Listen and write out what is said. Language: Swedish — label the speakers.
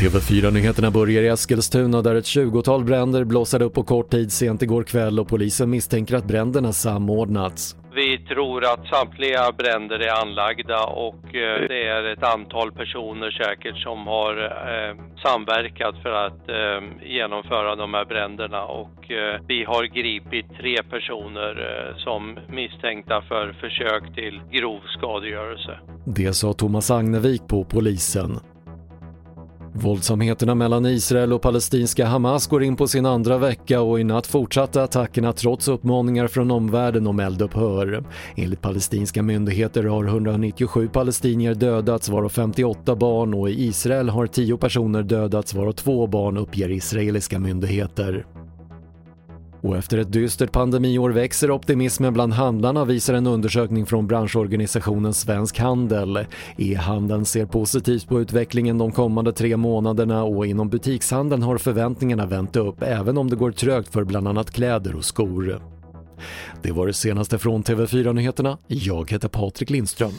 Speaker 1: TV4-nyheterna börjar i Eskilstuna där ett 20-tal bränder blossade upp på kort tid sent igår kväll och polisen misstänker att bränderna samordnats.
Speaker 2: Vi tror att samtliga bränder är anlagda och eh, det är ett antal personer säkert som har eh, samverkat för att eh, genomföra de här bränderna och eh, vi har gripit tre personer eh, som misstänkta för försök till grov skadegörelse.
Speaker 1: Det sa Thomas Agnevik på polisen. Våldsamheterna mellan Israel och palestinska Hamas går in på sin andra vecka och i natt fortsatte attackerna trots uppmaningar från omvärlden om eldupphör. Enligt palestinska myndigheter har 197 palestinier dödats varav 58 barn och i Israel har 10 personer dödats varav 2 barn uppger israeliska myndigheter. Och efter ett dystert pandemiår växer optimismen bland handlarna visar en undersökning från branschorganisationen Svensk Handel. E-handeln ser positivt på utvecklingen de kommande tre månaderna och inom butikshandeln har förväntningarna vänt upp även om det går trögt för bland annat kläder och skor. Det var det senaste från TV4 Nyheterna. Jag heter Patrik Lindström.